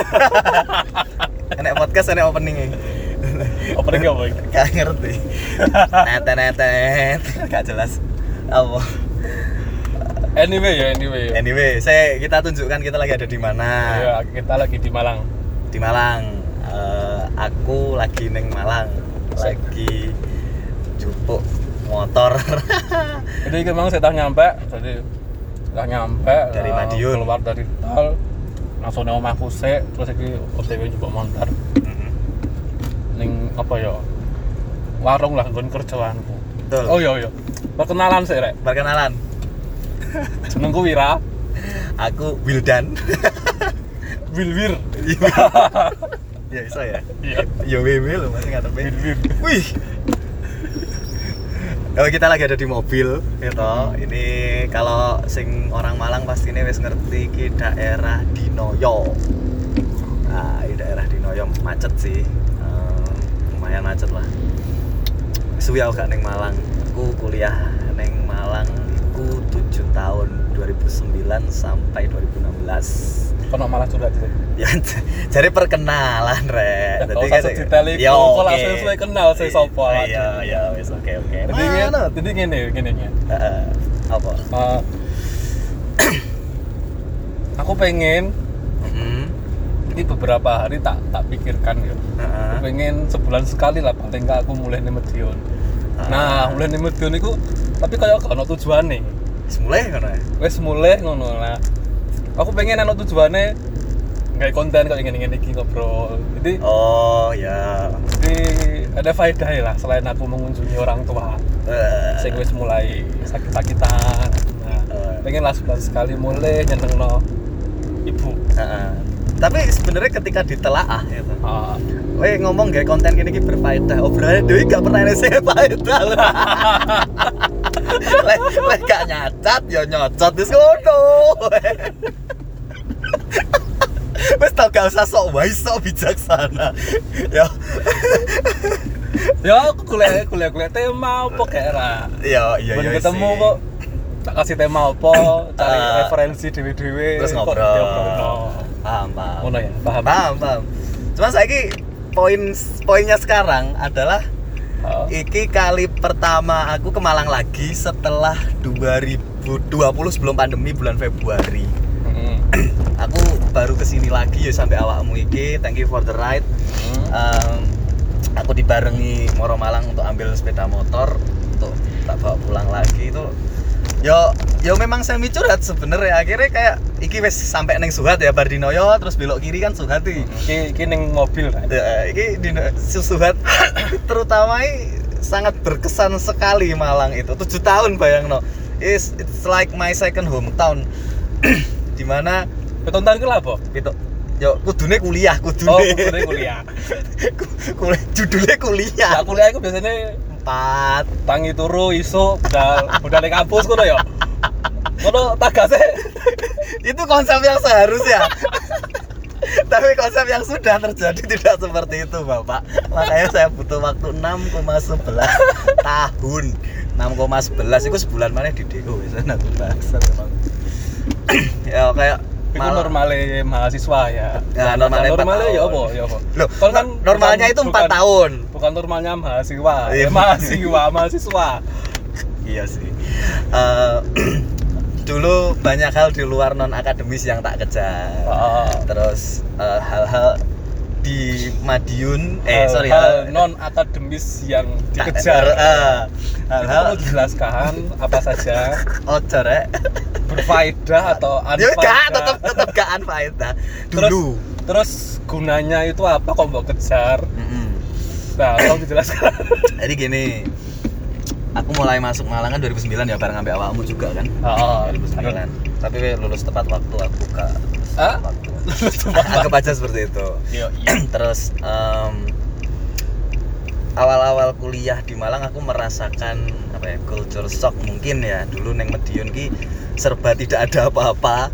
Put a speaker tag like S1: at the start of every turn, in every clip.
S1: enek podcast enek opening
S2: Opening apa
S1: gak ngerti. Netet netet gak jelas. Apa?
S2: Anyway ya, anyway ya.
S1: anyway saya kita tunjukkan kita lagi ada di mana?
S2: Ya, kita lagi di Malang.
S1: di Malang. Eh, aku lagi neng Malang. Lagi jupuk motor.
S2: Jadi memang saya tak nyampe, jadi tak nyampe
S1: Dari
S2: eh,
S1: Madiun.
S2: keluar dari tol langsung nang omahku sik, terus iki OTW juga montar
S1: Mhm.
S2: ning apa ya? Warung lah nggon kerjaanku.
S1: betul
S2: Oh iya iya. Perkenalan sih rek.
S1: perkenalan
S2: Jenengku Wira.
S1: aku Wildan
S2: Wilwir.
S1: ya bisa ya
S2: Iya.
S1: ya WW loh masih nggak
S2: Wilwir.
S1: Wih. Oh, kita lagi ada di mobil, gitu. Ini kalau sing orang Malang pasti ini wis ngerti ki daerah Dinoyo. Nah, di daerah Dinoyo macet sih. Eh, lumayan macet lah. Suwi aku gak neng Malang. Aku kuliah neng Malang iku 7 tahun 2009 sampai 2016
S2: Kono malah curhat sih.
S1: ya jadi perkenalan rek
S2: Jadi kan iku,
S1: Ya, oke.
S2: langsung sesuai kenal saya sapa.
S1: iya iya wis oke oke
S2: Jadi ngene,
S1: Mana?
S2: jadi ngene, ngene ngene.
S1: Heeh. apa
S2: Eh, aku pengen
S1: Mhm.
S2: ini beberapa hari tak tak pikirkan ya.
S1: Heeh.
S2: Aku pengen sebulan sekali lah nggak aku mulai nih Medion.
S1: Ah.
S2: Nah, mulai nih Medion itu tapi kayak gak ono tujuane.
S1: Wis mulai ngono ya
S2: Wes mulai ngono lah. Aku pengen ono tujuane nggak konten kayak gini-gini iki ngobrol. Jadi
S1: oh ya
S2: jadi ada faedah lah selain aku mengunjungi orang tua.
S1: Eh,
S2: Sing wis mulai sakit-sakitan. Nah,
S1: Eh.
S2: pengen lah sebulan sekali mulai nyenengno ibu.
S1: heeh. tapi sebenarnya ketika ditelaah ya.
S2: Ah,
S1: Weh ngomong gak konten gini berfaedah. Obrolannya Dewi gak pernah ada saya faedah. Lek lek gak nyacat ya nyocot wis ngono. Wes tau gak usah sok wise sok bijaksana. Ya
S2: ya aku kuliah kuliah kuliah tema apa kayak ra.
S1: ya iya iya.
S2: ketemu kok tak kasih tema apa, cari
S1: Ah.
S2: referensi dewe-dewe
S1: terus
S2: kok
S1: ngobrol. Paham, paham.
S2: Ngono ya, paham.
S1: Paham, paham. Cuma saya poin poinnya sekarang adalah Iki kali pertama aku ke Malang lagi setelah 2020 sebelum pandemi bulan Februari.
S2: Mm.
S1: Aku baru ke sini lagi ya sampai awakmu iki. Thank you for the ride.
S2: Mm.
S1: Em, aku dibarengi Moro Malang untuk ambil sepeda motor untuk tak bawa pulang lagi itu. Yo, yo memang semi curhat sebenarnya akhirnya kayak iki wes sampai neng Suhat ya Bardinoyo terus belok kiri kan Suhati.
S2: Iki iki ning mobil kan.
S1: Ya, ini di Susuhat terutama sangat berkesan sekali Malang itu tujuh tahun bayang no is it's like my second hometown di mana
S2: Betontan ku lah apa?
S1: itu yo kudune kuliah kudune
S2: Oh, kudune kuliah.
S1: Kuliah- judulnya kuliah
S2: Ya kuliah iku biasanya
S1: empat
S2: tangi turu iso budal budal ning kampus ngono ya. Ngono tagase.
S1: itu konsep yang seharusnya. Tapi konsep yang sudah terjadi tidak seperti itu bapak. Makanya saya butuh waktu 6,11 tahun. 6,11 itu sebulan mana di DO sana tuh bahasa emang ya kayak
S2: Iku
S1: malah-
S2: normale mahasiswa ya.
S1: Ya, normalnya
S2: normalnya ya apa? Ya apa?
S1: Loh,
S2: Kan kan
S1: normalnya
S2: bukan-
S1: itu empat
S2: bukan-
S1: tahun
S2: Bukan normalnya mahasiswa.
S1: Iya.
S2: Ya, mahasiswa, mahasiswa.
S1: iya sih Eh, dulu banyak hal di luar non akademis yang tak kejar
S2: Ah.
S1: terus eh, hal-hal di Madiun eh
S2: Hal-
S1: sorry
S2: hal
S1: hal
S2: non akademis yang dikejar.
S1: hal-hal
S2: perlu dijelaskan apa saja
S1: ojo rek
S2: berfaedah atau
S1: ya
S2: unfaedah.
S1: gak tetep tetep gak anfaedah
S2: Terus,
S1: dulu
S2: terus gunanya itu apa kok mau kejar?
S1: Mm-mm.
S2: Nah, tolong dijelaskan.
S1: jadi gini aku mulai masuk Malang kan 2009 ya bareng sampai awakmu juga kan
S2: Oh,
S1: 2009 tapi lulus tepat waktu aku lulus
S2: Hah?
S1: aja seperti itu.
S2: Iya,
S1: terus em, awal-awal kuliah di Malang aku merasakan apa ya culture shock mungkin ya. Dulu neng Medion ki serba tidak ada apa-apa.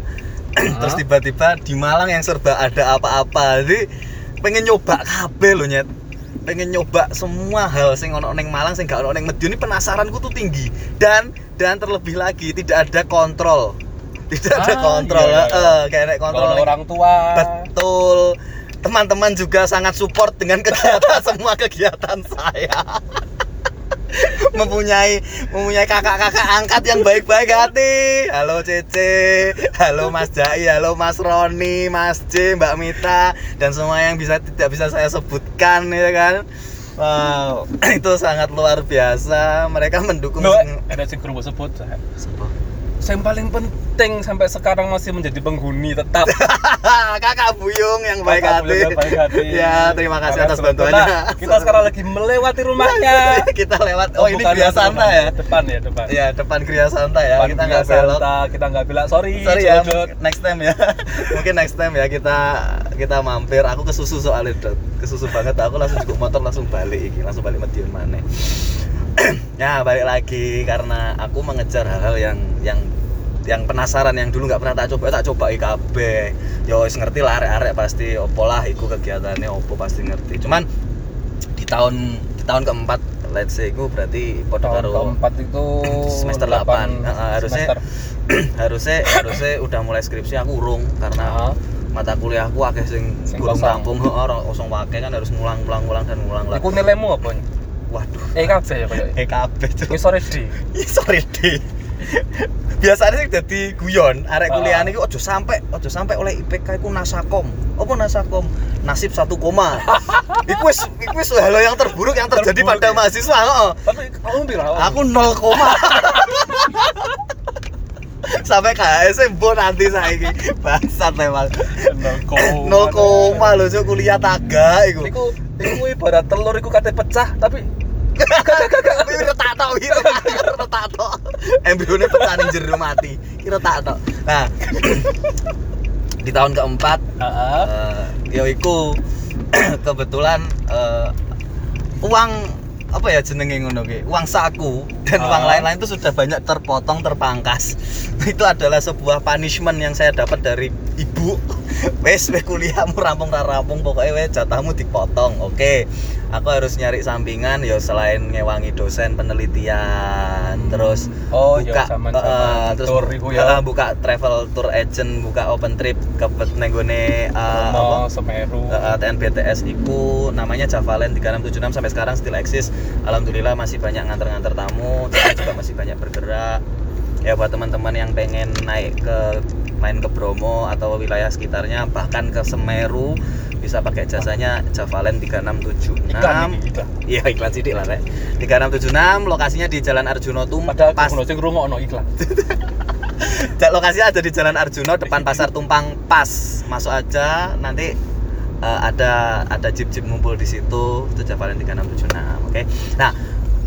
S1: Terus tiba-tiba di Malang yang serba ada apa-apa. Jadi pengen nyoba kabeh loh nyet. Pengen nyoba semua hal sing ono neng Malang sing gak ono neng Medion ini penasaranku tuh tinggi. Dan dan terlebih lagi tidak ada kontrol tidak ada
S2: Ah,
S1: kontrol
S2: iya, iya,
S1: eh, kayak nek kontrol ning-
S2: orang tua.
S1: betul. Teman-teman juga sangat support dengan kegiatan semua kegiatan saya. Mempunyai mempunyai kakak-kakak angkat yang baik-baik hati. Halo Cece. Halo Mas Jai. Halo Mas Roni Mas J Mbak Mita dan semua yang bisa tidak bisa saya sebutkan ya kan? Wow. Itu sangat luar biasa. Mereka mendukung
S2: Loh, ada sing kerubuk sebut. Yang paling penting sampai sekarang masih menjadi penghuni tetap.
S1: kakak Buyung yang baik
S2: Kakak
S1: hati.
S2: yang baik hati.
S1: ya terima kasih
S2: Karena
S1: atas bantuannya
S2: Kita sekarang lagi melewati rumahnya.
S1: kita lewat oh, ini
S2: bukan
S1: Gria Santa ya
S2: Depan ya, depan.
S1: ya depan Gria Santa ya
S2: Depan
S1: kita nggak belok
S2: kita nggak bilang sorry.
S1: sorry ya
S2: Jodot."
S1: next time ya mungkin next time ya kita kita mampir aku kesusu soalnya kesusu banget aku langsung cukup motor langsung balik langsung balik Madiun mana ya balik lagi karena aku mengejar hal-hal yang yang yang penasaran yang dulu nggak pernah tak coba. Tak coba IKB yo wis ngerti lah arek-arek pasti opo lah iku kegiatannya opo pasti ngerti. Cuman di tahun di tahun keempat let's say iku berarti podo
S2: Tahun
S1: karo
S2: keempat itu
S1: semester
S2: delapan
S1: 8 Heeh, harusnya
S2: semester.
S1: harusnya harusnya udah mulai skripsi aku urung karena
S2: Heeh.
S1: mata kuliahku akeh sing
S2: Sing
S1: rampung heeh ora kosong wae kan harus ngulang ngulang ngulang dan ngulang lah.
S2: Iku nilaimu apa?
S1: Waduh
S2: Eh kabeh ya koyo.
S1: EKB
S2: Ngisore D.
S1: Sorry deh biasanya sih jadi guyon arek
S2: Ah.
S1: kuliah ini ojo sampai ojo sampai oleh IPK iku nasakom apa nasakom nasib satu koma iku wis iku wis hal yang terburuk yang terjadi
S2: Terburuk,
S1: pada
S2: ya?
S1: mahasiswa.
S2: Tapi kamu bilang
S1: aku nol koma sampai KS bo nanti saya bangsat memang
S2: nol koma.
S1: nol koma loh cuk kuliah taga iku
S2: Iku iku ibarat telur iku kate pecah tapi
S1: Iki retak retak tok. Embrione pecah ning jero mati. Iki retak tok. Nah di tahun keempat
S2: Heeh.
S1: eh, ya iku kebetulan eh, uang apa ya jenenge ngono ki? Uang saku dan uang
S2: Ah.
S1: lain-lain itu sudah banyak terpotong terpangkas. Itu adalah sebuah punishment yang saya dapat dari ibu wes wes kuliahmu rampung ra rampung pokoknya wes jatahmu dipotong oke aku harus nyari sampingan ya selain ngewangi dosen penelitian terus
S2: Oh, ya,
S1: buka eh, terus
S2: tour ya.
S1: eh, buka travel tour agent buka open trip ke nenggone eh, apa
S2: Bromo, Semeru.
S1: Uh, TNBTS iku namanya Javalen 3676 sampai sekarang still eksis. Alhamdulillah masih banyak nganter-nganter tamu, juga masih banyak bergerak. Ya buat teman-teman yang pengen naik ke main ke Bromo atau wilayah sekitarnya bahkan ke Semeru bisa pakai jasanya Javalen 3676.
S2: Iklan.
S1: Iya iklan sidik lah rek. 3676 lokasinya di Jalan Arjuno
S2: Padahal
S1: Tumpas.
S2: aku sing ngrungokno iklan.
S1: Lokasinya ada di Jalan Arjuno depan Pasar Tumpang Pas. Masuk aja nanti eh, ada ada jeep-jeep ngumpul di situ itu Javalen 3676. Oke. Nah,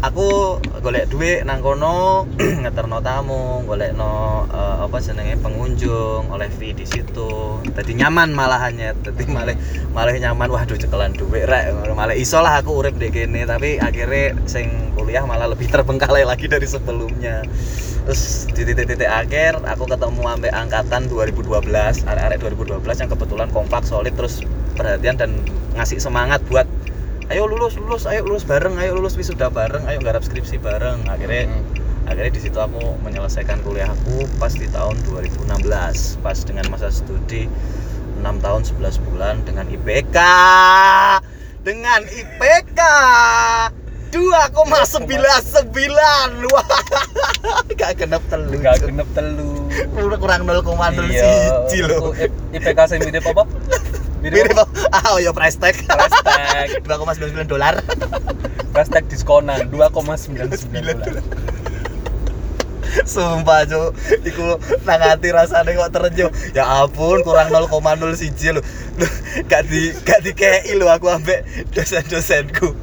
S1: aku golek duit nang kono ngeterno tamu, golekno eh, apa jenenge pengunjung, oleh fee di situ. Jadi nyaman malahannya, jadi malah malah nyaman. Waduh cekelan duit rek. Malah iso lah aku urip di kene tapi akhirnya sing kuliah malah lebih terbengkalai lagi dari sebelumnya. Terus di titik-titik akhir aku ketemu sampai angkatan 2012 arek-arek 2012 yang kebetulan kompak solid terus perhatian dan ngasih semangat buat ayo lulus lulus ayo lulus bareng ayo lulus wisuda bareng ayo garap skripsi bareng akhirnya
S2: Hmm.
S1: akhirnya di situ aku menyelesaikan kuliahku pas di tahun 2016 pas dengan masa studi 6 tahun 11 bulan dengan IPK dengan IPK 2,99 wah gak genep telu
S2: Enggak genep telu.
S1: kurang 0,01
S2: Iya,
S1: loh
S2: iku I- IPK sing mirip apa?
S1: mirip ah oh ya price tag
S2: Price tag.
S1: 2,99 dolar
S2: Price tag diskonan 2,99 dolar.
S1: Sumpah cuk, iku nang hati rasane kok terejo. Ya ampun, kurang 0,0 siji lho. Lho, Gak di gak dikei lho aku ambek dosen-dosenku.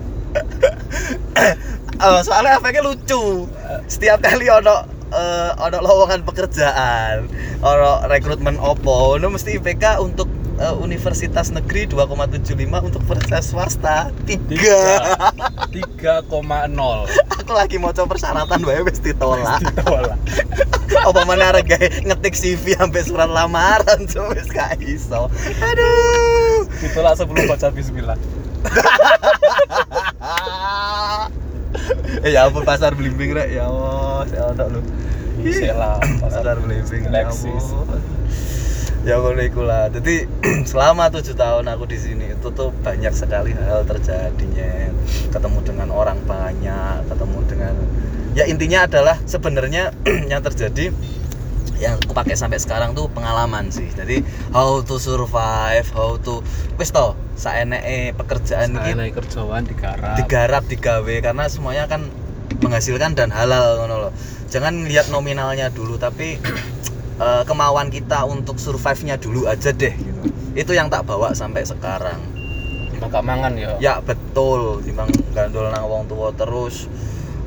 S1: Eh, soalnya efeknya lucu. Setiap kali ono eh, ono lowongan pekerjaan, ono rekrutmen opo, ono mesti IPK untuk eh, universitas negeri 2,75 untuk universitas swasta 3.
S2: 3,0
S1: Aku lagi mau coba persyaratan wae wis ditolak.
S2: Ditolak.
S1: apa mana gawe ngetik CV sampai surat lamaran cuma wis gak iso aduh
S2: Ditolak sebelum baca bismillah.
S1: eh ya ampun pasar blimbing rek ya Allah ya Allah lu
S2: Sela,
S1: pasar belimbing ya ampun. Ya ngono iku lah. Jadi selama tujuh tahun aku di sini itu tuh banyak sekali hal terjadinya. Ketemu dengan orang banyak ketemu dengan ya intinya adalah sebenarnya yang terjadi yang aku pakai sampai sekarang tuh pengalaman sih. Jadi how to survive how to wis to saeneke pekerjaan
S2: naik kerjaan digarap.
S1: digarap digawe karena semuanya kan menghasilkan dan halal ngono loh. Jangan lihat nominalnya dulu tapi eh, kemauan kita untuk survive-nya dulu aja deh gitu. Itu yang tak bawa sampai sekarang.
S2: Gak mangan ya.
S1: ya betul. Timbang gandol nang wong tua terus.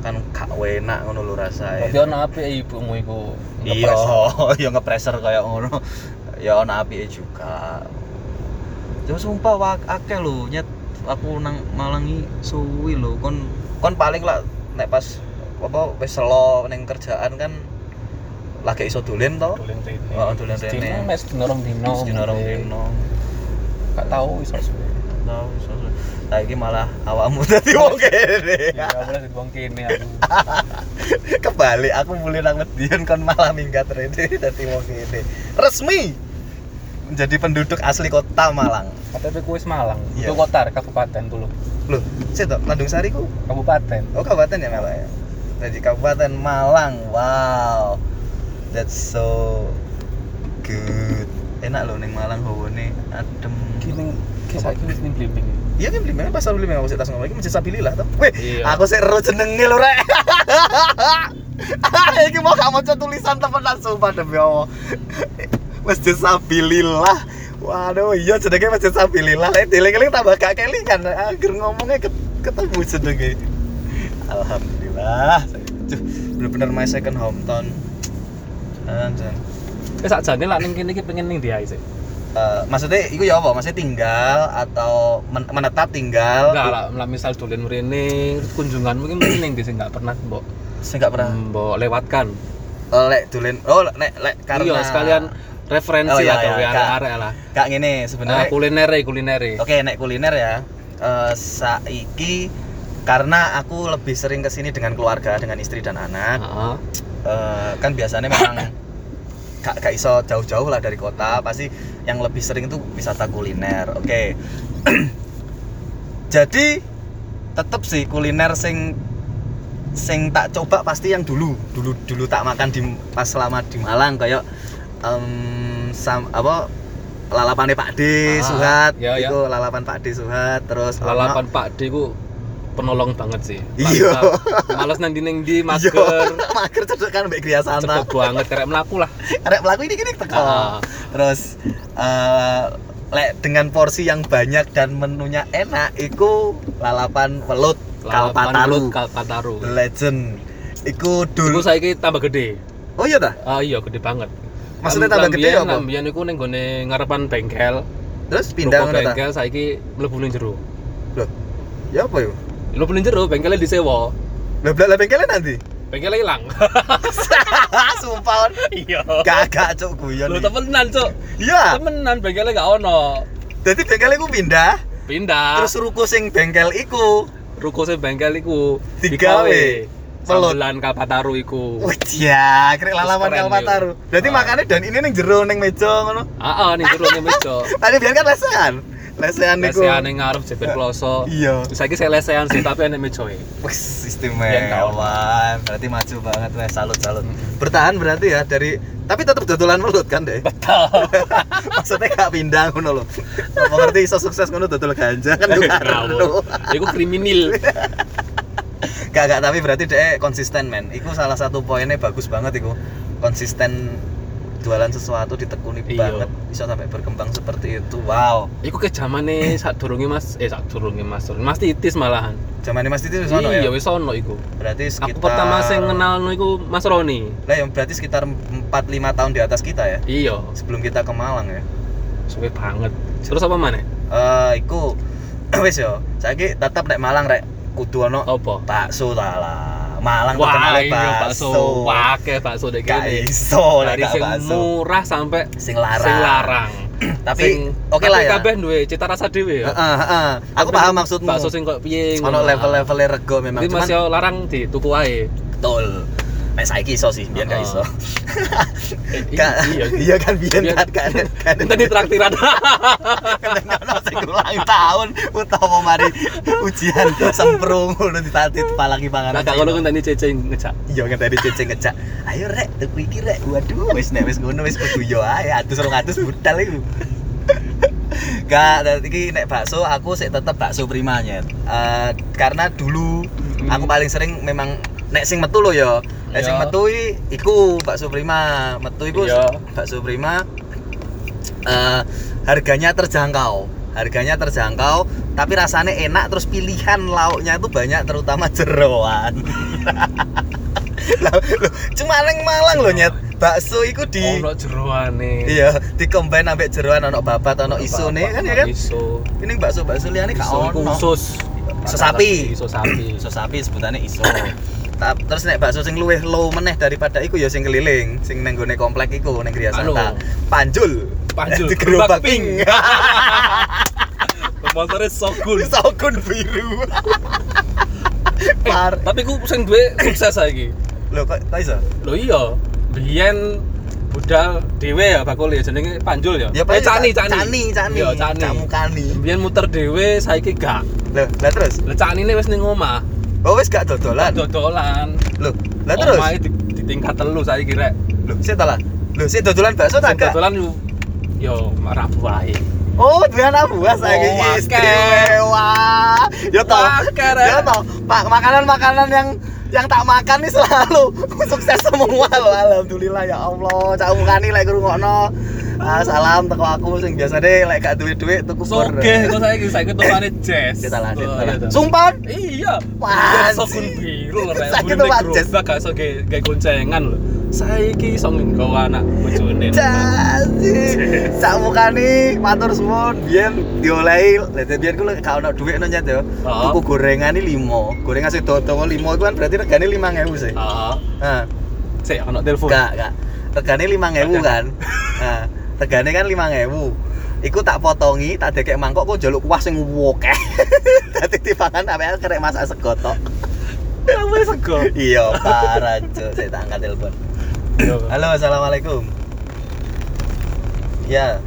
S1: Kan gak enak ngono lho
S2: Berarti
S1: rasae
S2: ono api ibumu iku.
S1: iya ya ngepreser kayak ngono. Ya ono api juga. Cuma sumpah wak akeh lho. Nyet aku nang Malang iki suwi lho. Kon kon paling lah nek pas apa wis selo ning kerjaan kan lagi iso dolen to
S2: Dolen rene.
S1: Oh, dolen rene.
S2: Sedino mes dino rong dino.
S1: dino rong dino
S2: Gak tahu iso suwe.
S1: tau iso saiki malah awakmu dadi wong kene
S2: Ya boleh dibuang kene aku.
S1: kebalik aku mulai nang Medion kon malah minggat rene dadi wong kene resmi menjadi penduduk asli kota Malang
S2: KTP ku wis Malang.
S1: Iya.
S2: Itu kota kabupaten dulu.
S1: loh sih toh Landung Sari ku
S2: Kabupaten.
S1: oh kabupaten ya Malang ya jadi kabupaten Malang wow that's so good. Enak loh neng Malang hawane adem.
S2: Kini kisah iki wis ning blimbing.
S1: iya kan beli mana pasar beli mana aku sih tas ngomong ini masjid Sabilillah tuh weh
S2: Iya.
S1: aku sih ero jenenge lho rek. Iki mau kamu coba tulisan temenan sumpah demi Allah. Masjid Sabilillah waduh iya jenenge masjid Sabilillah lek dieling-eling tambah gak kelingan. Akhir ngomongnya ket- ketemu jenenge. Alhamdulillah. Bener-bener my second hometown Anjan.
S2: Wis sakjane lak ning kene iki pengen ning dia sih.
S1: Eh, maksudnya itu ya apa? Maksudnya tinggal atau men- menetap tinggal?
S2: Enggak lah, lah misal dolen mrene kunjungan mungkin mungkin ning sing enggak pernah mbok
S1: Saya nggak pernah.
S2: mbok lewatkan.
S1: Oh, lek dolen. Oh, lek lek karena
S2: Iya, sekalian referensi
S1: Oh, iya,
S2: lah
S1: iya, Kak.
S2: lah.
S1: Kak ngene
S2: Nah,
S1: sebenarnya.
S2: kulinere kulinere.
S1: Oke, nek kuliner ya. eh, saiki karena aku lebih sering ke sini dengan keluarga, dengan istri dan anak.
S2: Heeh.
S1: Eh, kan biasanya memang gak, gak iso jauh-jauh lah dari kota. Pasti yang lebih sering itu wisata kuliner oke. Jadi tetep sih kuliner sing sing tak coba pasti yang dulu. Dulu dulu tak makan di pas selama di Malang kayak em, sam, apa lalapannya Pak D
S2: Ah,
S1: Suhat
S2: ya, ya.
S1: itu lalapan Pak D Suhat terus ono-
S2: Lalapan Pak D ku penolong banget sih.
S1: Iya.
S2: Males nang ndi ning ndi
S1: Iya,
S2: mager.
S1: mager cedek kan Mbak Gria Santa
S2: Cepet banget karek mlaku lah.
S1: Arek pelaku ini gini teko. Terus eh, lek dengan porsi yang banyak dan menunya enak, iku lalapan
S2: Lalapan
S1: Kalpataru.
S2: Kalpataru.
S1: The Legend. Iku
S2: Iku
S1: dulu.
S2: saiki tambah gede.
S1: Oh iya ta?
S2: Ah iya gede banget.
S1: Maksudnya tambah gede
S2: lambian-
S1: apa?
S2: Lambian iku ning gone ngarepan bengkel.
S1: Terus pindah ngono ta?
S2: bengkel saiki mlebu ning jero.
S1: Loh. Ya apa yo?
S2: Mlebu ning jero bengkelnya disewa.
S1: Lah lah bengkelnya nanti.
S2: Bengkelnya hilang.
S1: Sumpah.
S2: Iya.
S1: Gagak cuk guyon.
S2: Lu temenan, Cuk.
S1: Iya.
S2: Temenan bengkelnya gak ono.
S1: Jadi bengkelnya iku pindah,
S2: Pindah.
S1: terus ruko sing bengkel iku
S2: ruko sing bengkel iku
S1: Digawe. Pelut.
S2: Sambelan Kalpataru iku.
S1: Wah, ya, kira lalapan
S2: Keren,
S1: Kalpataru.
S2: Ah.
S1: makannya dan ini ning jero ning meja ngono.
S2: Heeh, ning jero ning meja.
S1: Tadi biar kan lesehan. Lesehan niku.
S2: Lesehan ning ngarep jebet kloso.
S1: Iya.
S2: Saiki saya lesehan sih tapi enek meja e.
S1: Wis istimewa. Berarti maju banget wes salut salut.
S2: Mm.
S1: Bertahan berarti ya dari tapi tetap dodolan melut kan deh.
S2: Betul.
S1: Maksudnya gak pindah ngono lho. Apa ngerti iso sukses ngono dodol ganja kan yo karo.
S2: Iku kriminal.
S1: Gak gak tapi berarti deh konsisten men. Iku salah satu poinnya bagus banget iku. Konsisten jualan sesuatu ditekuni
S2: Iya.
S1: banget bisa sampai berkembang seperti itu. Wow.
S2: Iku ke zamane sak durunge Mas, eh sak durunge Mas, Mas Titis malahan.
S1: Zaman Mas Titi wis ono
S2: Iya,
S1: ya.
S2: wis ono iku.
S1: Berarti sekitar
S2: Aku pertama sing kenalno iku Mas Roni.
S1: Lah yang berarti sekitar 4 5 tahun di atas kita ya.
S2: Iya,
S1: Sebelum kita ke Malang ya.
S2: suwe banget. Terus apa mana?
S1: Eh iku wis yo. Saiki tetep nek Malang rek kudu ono
S2: Apa?
S1: bakso ta lah. Malang
S2: Wah,
S1: terkenal
S2: iya bakso.
S1: bakso.
S2: Wakeh bakso dek kene.
S1: iso
S2: Dari sing
S1: bakso.
S2: murah sampai
S1: Sing larang.
S2: sing larang.
S1: Tapi oke lah
S2: tapi
S1: ya.
S2: Kabeh duwe cita rasa dhewe ya.
S1: Heeh, heeh. Aku
S2: Tapi
S1: paham maksudmu.
S2: Bakso sing kok piye
S1: ono level-levelnya rego memang
S2: Tapi masih larang di tuku wae.
S1: betul. Nek saiki iso sih, biyen gak
S2: Oh.
S1: iso.
S2: Eh, iya,
S1: Iya kan biyen kan kan. kan.
S2: Kita di traktiran.
S1: Ono sing ulang tahun utawa mari ujian semprung ngono ditatit palagi
S2: Nah,
S1: panganan.
S2: gak ngono kan tadi ceceng ngejak.
S1: Iya ngenteni cece ngejak. Ayo rek, tuku iki rek. Waduh, wis nek wis ngono wis kudu yo ae atus 200 budal iku. Gak, iki nek bakso aku sik tetep bakso prima nyet. Eh, karena dulu
S2: Hmm.
S1: aku paling sering memang nek sing metu lho ya. Nek sing
S2: Iya.
S1: metu iku bakso prima. Metu iku
S2: Iya.
S1: bakso prima eh harganya terjangkau. Harganya terjangkau, tapi rasanya enak terus pilihan lauknya itu banyak terutama jeroan. Cuma neng Malang loh nyet. Bakso iku di
S2: Ono jeroane.
S1: iya, di combine ambek jeroan ono babat ono iso nih kan ya kan.
S2: Iso.
S1: Ini bakso-bakso liyane gak
S2: Iso iku
S1: ono.
S2: usus.
S1: Iso sapi.
S2: Iso sapi.
S1: Iso sapi sebutannya iso. Ta- Terus nek bakso sing luwih low meneh daripada iku ya sing keliling, sing neng gone komplek iku neng Gria
S2: Anu.
S1: Santa. Panjul.
S2: Panjul,
S1: gerobak pink.
S2: Motornya Sogun.
S1: Sokun biru.
S2: Eh,
S1: Par.
S2: tapi ku sing duwe sukses saiki.
S1: Loh kok kok iso?
S2: Lho iya, biyen budal dhewe ya bakul ya jenenge Panjul ya.
S1: Ya
S2: eh, cani, cani.
S1: Cani, cani.
S2: Iya, cani.
S1: Camukani.
S2: Biyen muter dhewe saiki gak.
S1: Loh, lah terus?
S2: Lah canine wis ning omah.
S1: Oh wis gak dodolan.
S2: Dodolan.
S1: Loh, lah terus?
S2: Omahe di, di tingkat telu saiki rek.
S1: Loh, sik ta lah. Loh, sik dodolan bakso
S2: Sing
S1: gak?
S2: Dodolan yo yo wae.
S1: Oh, duwe anak buah saiki
S2: Oh, akeh.
S1: istimewa. Ya toh. Ya toh. Pak makanan-makanan yang yang tak makan nih selalu sukses semua loh alhamdulillah ya Allah cak mukani lek ngrungokno ah, salam teko aku sing biasane lek gak duwe duit tuku bor.
S2: Soge kok saiki saiki tukane jazz.
S1: Kita lah, kita
S2: Oh, iya.
S1: Sumpah.
S2: Iya.
S1: Wah,
S2: Biyen Sogun biru lho.
S1: Saiki Pak, jazz.
S2: gak iso ge goncengan lho. Saiki iso nggawa anak bojone.
S1: Jadi, sak mukani matur suwun biyen diolehi, lha biyen ku lek gak ono dhuwit no nyet yo.
S2: Heeh.
S1: Tuku gorengan iki 5. Gorengan sing dawa 5 iku kan berarti regane 5000 sih.
S2: Heeh.
S1: Nah,
S2: Sik ono telepon.
S1: Enggak, enggak. Regane 5000 kan. Nah, regane kan 5000. Iku tak potongi, tak dekek mangkok kok njaluk kuah sing wokeh. Dadi timbangan sampe kerek masak sego tok.
S2: Apa sego?
S1: Iya, parah, Cuk. Saya tak angkat telepon. Halo, assalamualaikum. Ya.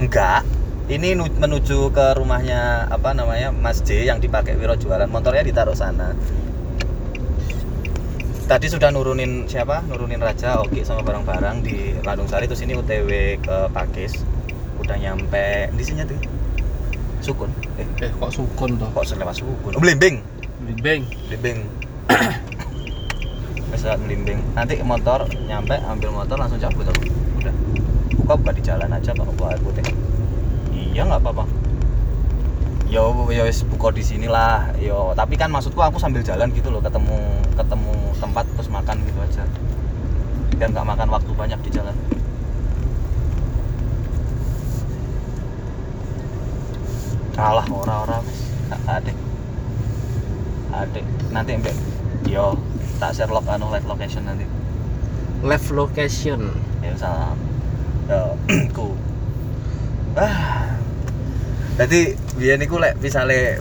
S1: Enggak. Ini nu- menuju ke rumahnya apa namanya Mas J yang dipakai Wiro jualan motornya ditaruh sana. Tadi sudah nurunin siapa? Nurunin Raja, Oki sama barang-barang di Landung Sari terus ini UTW ke Pakis. Udah nyampe di sini tuh. Sukun. Eh,
S2: Eh kok sukun toh?
S1: kok selewat Sukun? Oh, Blimbing. Blimbing. Wes lewat Blimbing. Nanti motor nyampe ambil motor langsung cabut aku. Udah. Buka buka di jalan aja Pak air putih. Iya nggak apa-apa. Yo yo wis buka di sini lah. Yo, tapi kan maksudku aku sambil jalan gitu loh, ketemu ketemu tempat terus makan gitu aja. Biar nggak makan waktu banyak di jalan. Kalah ora-ora wis. Adek. Adek. Nanti mbak yo tak share log anu live location nanti.
S2: Live location.
S1: Ya salam. Yo, ku. Ah. Jadi biyen iku lek misale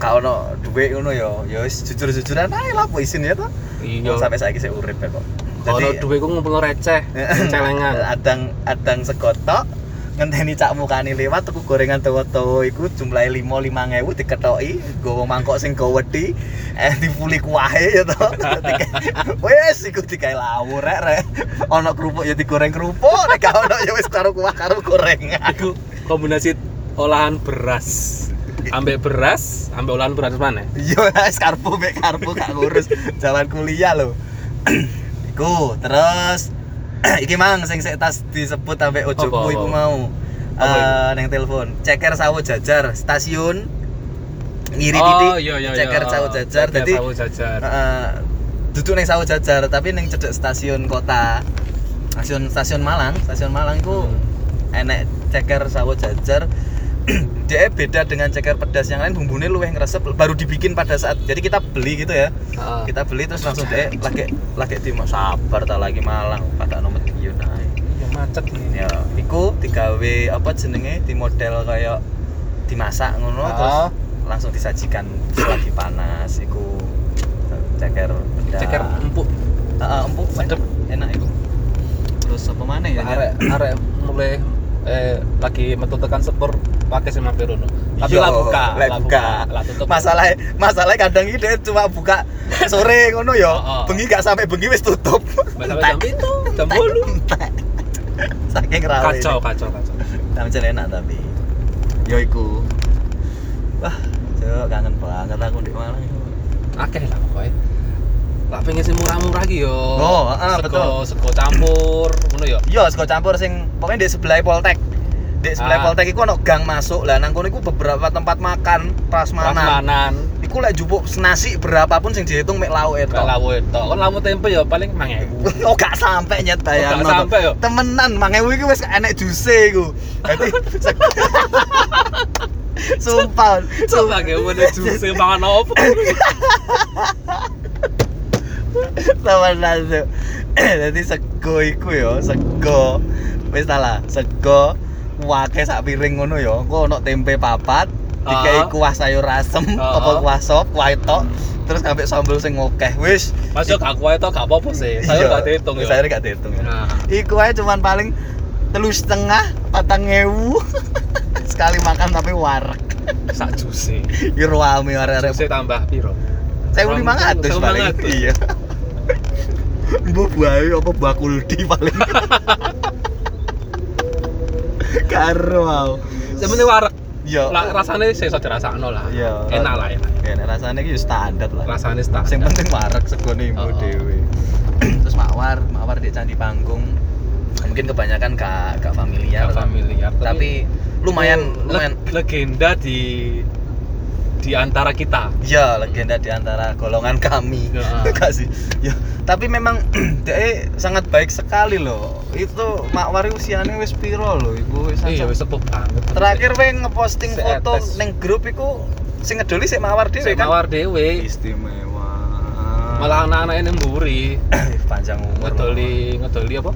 S1: gak ono dhuwit ngono yo, ya wis jujur-jujuran ae lah apa isin ya to.
S2: Iya.
S1: Sampai saiki sik urip ya kok.
S2: Kalau duwe ku ngumpul receh, celengan.
S1: adang adang segotok ngenteni cak mukani lewat tuku gorengan tuwa-tuwa iku jumlahe 5 5000 diketoki nggawa mangkok sing gowedi eh dipuli kuahe ya to wes iku digawe lawur rek rek ana kerupuk ya digoreng kerupuk nek gak ono ya wis karo kuah karo gorengan
S2: Iku kombinasi olahan beras. Ambek beras, ambek olahan beras mana?
S1: Iya, wis karpu mek karpu gak ngurus jalan kuliah lho. iku terus iki mang sing sik tas disebut
S2: Apa,
S1: ojoku iku mau. Eh neng telepon, ceker sawo jajar stasiun ngiri
S2: oh,
S1: titik
S2: iya iya
S1: ceker
S2: iya.
S1: sawo jajar dadi
S2: sawo jajar.
S1: heeh duduk neng sawo jajar tapi neng cedek stasiun kota stasiun stasiun Malang stasiun Malang iku
S2: Hmm.
S1: enek ceker sawo jajar dia beda dengan ceker pedas yang lain bumbunya luwih ngeresep baru dibikin pada saat jadi kita beli gitu ya
S2: Heeh.
S1: kita beli terus langsung deh lagi lagi di sabar tak lagi malang pada nomor tiga naik
S2: Ya macet nih.
S1: ya iku digawe apa jenenge di model kayak dimasak ngono
S2: Ah.
S1: terus langsung disajikan selagi panas iku ceker peda.
S2: ceker empuk
S1: Heeh, empuk
S2: Sedep.
S1: enak itu terus apa mana ya
S2: arek arek mulai eh lagi metu tekan sepur pakai si mampir no. tapi
S1: Yo,
S2: lah buka
S1: lah buka.
S2: lah tutup.
S1: Masalah masalah kadang ini cuma buka sore ngono ya
S2: Oh, oh.
S1: bengi gak sampai bengi wis tutup.
S2: Sampai jam itu jam bolu
S1: saking rawe
S2: kacau kacau kacau.
S1: Tapi enak tapi. Yo iku. Wah cok kangen banget aku di Malang
S2: akeh lah pokoknya lah pengen sih murah-murah gitu yo.
S1: Oh,
S2: sego
S1: betul.
S2: sego campur ngono yo.
S1: Iya sego campur sing pokoknya di sebelah Poltek. Di sebelah
S2: Ah.
S1: Poltek iku ono gang masuk. Lah nang kono iku beberapa tempat makan prasmanan.
S2: Prasmanan.
S1: Iku lek jupuk nasi berapapun sing dihitung mek lauk itu
S2: gak lawu itu kan lawu tempe yo paling mangewu
S1: Oh gak sampai nyet bayang
S2: Oh, gak sampai yo?
S1: Temenan mangewu iki wis enek juse iku. Dadi Sumpah.
S2: coba mangewu nih jus mangan opo
S1: Temenan tuh. Dadi sego iku yo, sego. Wis ta lah, sego wake sak piring ngono yo. Engko ono tempe papat, dikai
S2: Ah.
S1: kuah sayur asem,
S2: Ah.
S1: apa kuah sop, kuah tok, terus ngambil sambel sing akeh. Wis.
S2: masuk gak kuat itu gak apa-apa sih
S1: Iya,
S2: gak dihitung yo
S1: Sayur gak dihitung ya.
S2: nah
S1: Iku aja cuman paling telu setengah patang ewu sekali makan tapi warak
S2: sak jus
S1: Iro ame arek-arek
S2: tambah piro
S1: saya lima ngatus paling.
S2: 1.500.
S1: iya. Bu buahe apa bakul di paling? Karo mau
S2: sebenarnya warak
S1: yo
S2: lah rasanya saya iso dirasakno lah.
S1: Iya.
S2: enak lah enak.
S1: Ya nek rasane iki yo standar lah.
S2: Rasanya start
S1: sing penting warak segone ibu
S2: Oh.
S1: dhewe. Terus mawar mawar di candi panggung. Mungkin kebanyakan gak gak familiar
S2: Gak familiar, tapi-
S1: tapi lumayan lumayan.
S2: legenda di di antara kita
S1: Ya, legenda di antara golongan kami.
S2: Ya.
S1: Enggak sih. Ya, tapi memang dia sangat baik sekali loh. Itu Mak Wari usianya wis piro loh, Ibu? Wis
S2: iya wis sepuh banget
S1: Terakhir we ngeposting
S2: Si
S1: foto ning grup iku sing ngedoli sik Mawar dhewe kan.
S2: mawar dhewe
S1: Istimewa.
S2: malah anak-anak ini mburi
S1: panjang umur.
S2: ngedoli ngedoli apa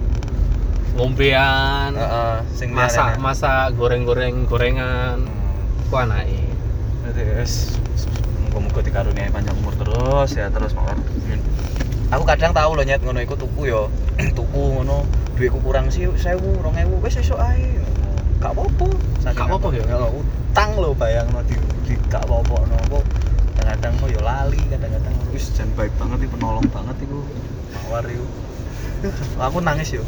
S2: ngombean
S1: Heeh, sing
S2: masak masak goreng-goreng gorengan
S1: Hmm.
S2: ku anake
S1: Berarti wis muga-muga dikaruniai panjang umur terus ya terus mawar. Aku kadang tahu loh nyet ngono iku tuku yo. tuku ngono duitku kurang sih 1000 2000 wis esuk ae. Gak apa-apa.
S2: Gak apa-apa
S1: aku-
S2: ya?
S1: utang lo bayangno di, di gak apa-apa nopo. Kadang-kadang kok yo lali, kadang-kadang wis jan baik banget iki penolong banget iku. Mawar iku. Aku nangis yo.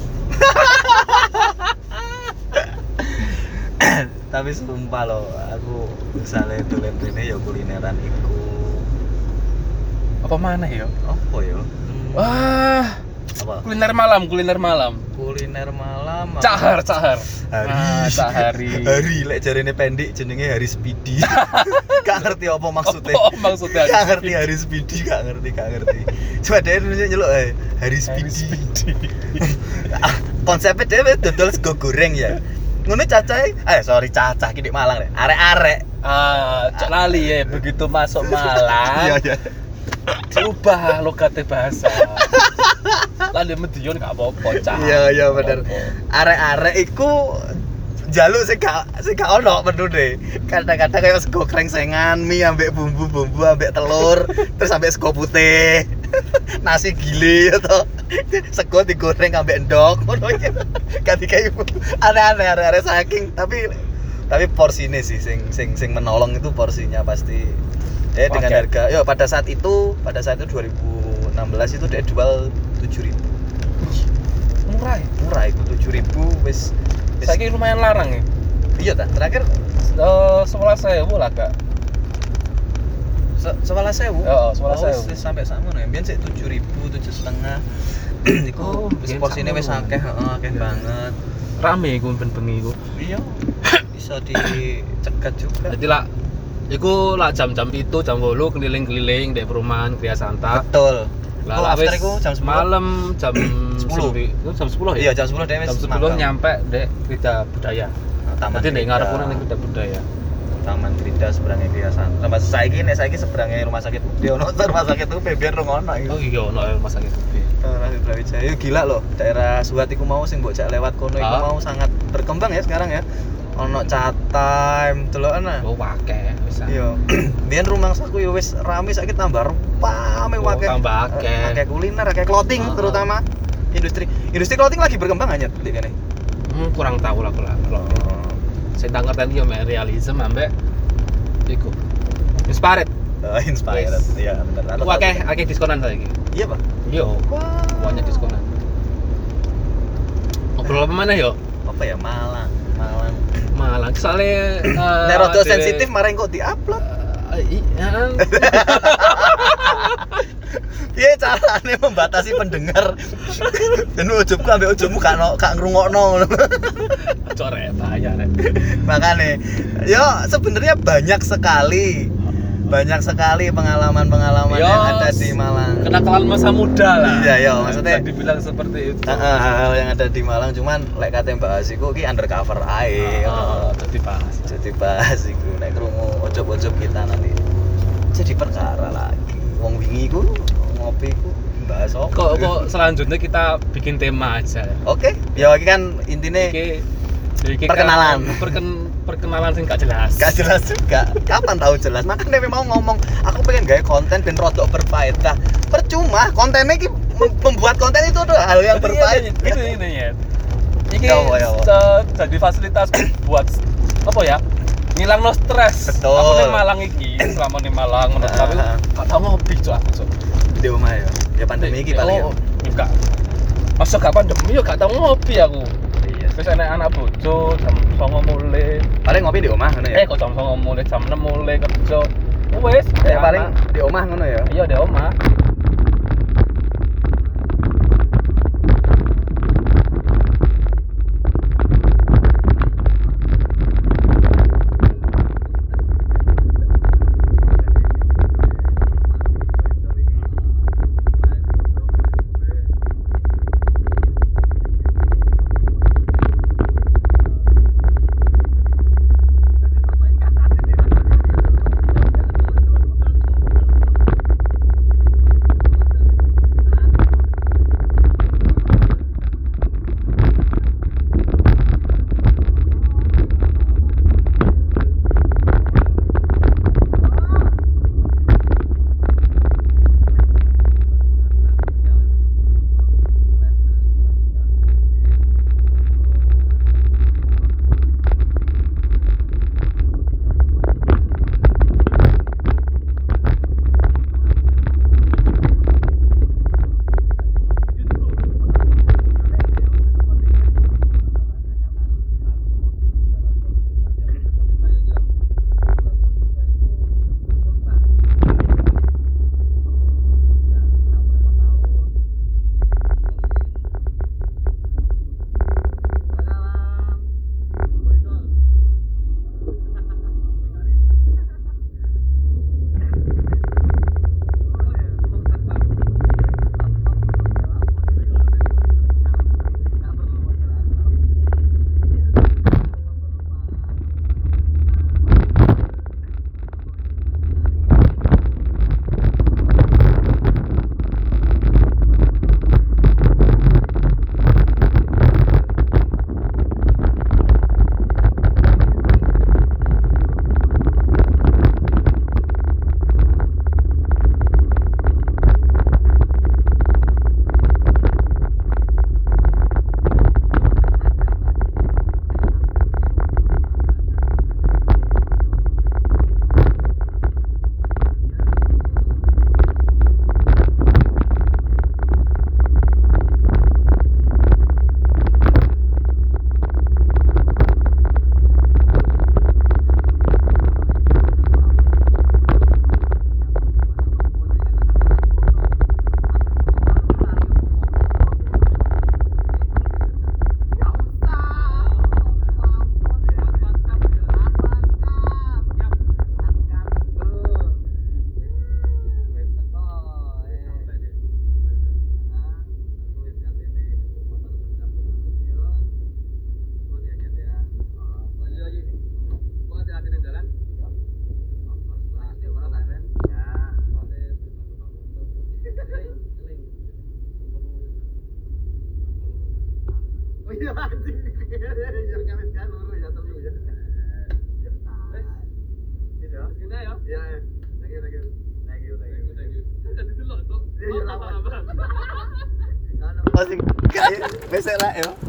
S1: Tapi sumpah loh, aku misalnya dolen rene ya kulineran iku.
S2: apa mana ya
S1: Apa ya? Hmm,
S2: wah
S1: apa?
S2: kuliner malam kuliner malam
S1: Kuliner malam. apa?
S2: cahar cahar
S1: Hari.
S2: Ah, cahari
S1: Hari lek jarene pendek jenenge hari speedy. gak ngerti apa maksudnya.
S2: oh, maksudnya
S1: Gak ngerti hari speedy, gak ngerti, gak ngerti. Cuma dia nulisnya nyeluk eh, hari speedy. Ah, Konsepnya dia wis dodol sego goreng ya. Ngono cacai, eh sorry cacah ki di Malang deh. Arek-arek.
S2: ah cok lali ya begitu masuk Malang
S1: Iya, iya.
S2: diubah logatnya bahasa lalu medion gak apa-apa cah
S1: Iya, iya bener. Arek-arek iku jaluk sing gak sing gak ono deh. Kadang-kadang kayak sego krengsengan, mie ambek bumbu-bumbu ambek telur, terus ambek sego putih. Nasi gile atau sego digoreng ambek endok. Ngono iki. Ganti kayak ibu. Aneh-aneh arek-arek saking. Tapi tapi porsinya sih sing sing sing menolong itu porsinya pasti. Eh dengan harga. Yo pada saat itu pada saat itu 2016 itu dia jual 7000
S2: murah ya?
S1: Murah itu tujuh ribu wis wis-
S2: saya lumayan larang ya?
S1: Iya tak terakhir?
S2: Sebelas saya lah kak
S1: sebelas sewu
S2: Oh, sebelas
S1: wis-
S2: sewu.
S1: sampai sama nih biar sih tujuh ribu tujuh setengah Iku
S2: Oh,
S1: wis wis
S2: sakmono.
S1: akeh heeh akeh
S2: Iya.
S1: banget
S2: rame gue ben bengi gue
S1: iya bisa dicegat juga
S2: jadi lah Iku lah jam-jam itu jam bolu keliling-keliling di perumahan Kriya Santa.
S1: betul
S2: Lah
S1: oh, after iku jam 10
S2: malam jam
S1: 10.
S2: sembi- itu jam 10
S1: iya
S2: ya.
S1: jam 10 dia wis
S2: Jam 10
S1: magang.
S2: nyampe di Krida Budaya.
S1: Nah, taman
S2: Jadi nek
S1: Krida.
S2: ngarep ning Krida Budaya.
S1: Taman Krida seberangnya Kriya Santa. Tambah saiki nek saiki seberangnya rumah sakit. Dia ono rumah sakit tuh beber ngono iku.
S2: Oh iya ono rumah sakit gede.
S1: Daerah Brawijaya gila loh daerah Suhat iku mau sing mbok lewat kono iku
S2: Ah.
S1: mau sangat berkembang ya sekarang ya ono chat time delokan ah.
S2: Oh, akeh bisa.
S1: Iya. Biyen rumangsaku ya wis rame saiki tambah rame
S2: Oh,
S1: akeh.
S2: tambah akeh.
S1: Akeh kuliner, akeh clothing
S2: Ah.
S1: terutama. Industri industri clothing lagi berkembang aja di kene.
S2: Hmm, kurang tahu lah kalau saya tak ngerti yo mek realism ambek iku. Inspired.
S1: Oh, inspired.
S2: Yes.
S1: Iya, bener. Aku
S2: akeh akeh diskonan saiki.
S1: Iya, Pak. Wah.
S2: banyak diskonan. Ngobrol apa mana yo?
S1: Apa ya Malang? Malang.
S2: Malang soalnya uh,
S1: Nek rada sensitif marah kok diupload.
S2: iya
S1: Piye carane membatasi pendengar? Dan ujubku ambek ujubmu gak no, gak ngrungokno ngono.
S2: corek bahaya rek.
S1: Makane yo sebenarnya banyak sekali. Banyak sekali pengalaman-pengalaman
S2: Yo,
S1: yang ada di Malang.
S2: kenakalan masa muda lah.
S1: Iya, iya, maksudnya-
S2: Bisa dibilang seperti itu.
S1: Heeh, hal-hal yang ada di Malang cuman lek kate bahas iku ki undercover ae.
S2: Ah, jadi bahas
S1: Jadi bahas iku nek krungu ojok-ojok kita nanti. Jadi perkara lagi. Wong wingi iku ngopi iku bahas
S2: kok kok selanjutnya kita bikin tema aja?
S1: Oke, ya iki kan intine
S2: Iki,
S1: Perkenalan.
S2: perken, perkenalan sing gak jelas
S1: gak jelas juga. Kapan tahu jelas? Makanya memang ngomong, aku pengen gawe konten dan rodok berfaedah. Percuma, kontennya ki mem- membuat konten itu adalah hal yang berfaedah.
S2: Gitu ini ya. Iki
S1: Ya ya
S2: jadi fasilitas buat apa ya? Ngilang no stres.
S1: Betul.
S2: Aku nih Malang iki, selama nih Malang menurut
S1: Ah.
S2: aku gak tau ngopi cok aku cok.
S1: Di rumah ya. Ya pandemi iki paling ya.
S2: Oh, enggak. Masa gak pandemi yo gak tau ngopi aku. Terus enek anak bojo jam 09.00 mulai.
S1: Paling ngopi di rumah ngono
S2: Eh
S1: ya.
S2: kok jam 09.00 mulai jam 6 mulai kerja. Wes,
S1: Ya paling di rumah ngono ya.
S2: iya di omah.
S1: Masih kayak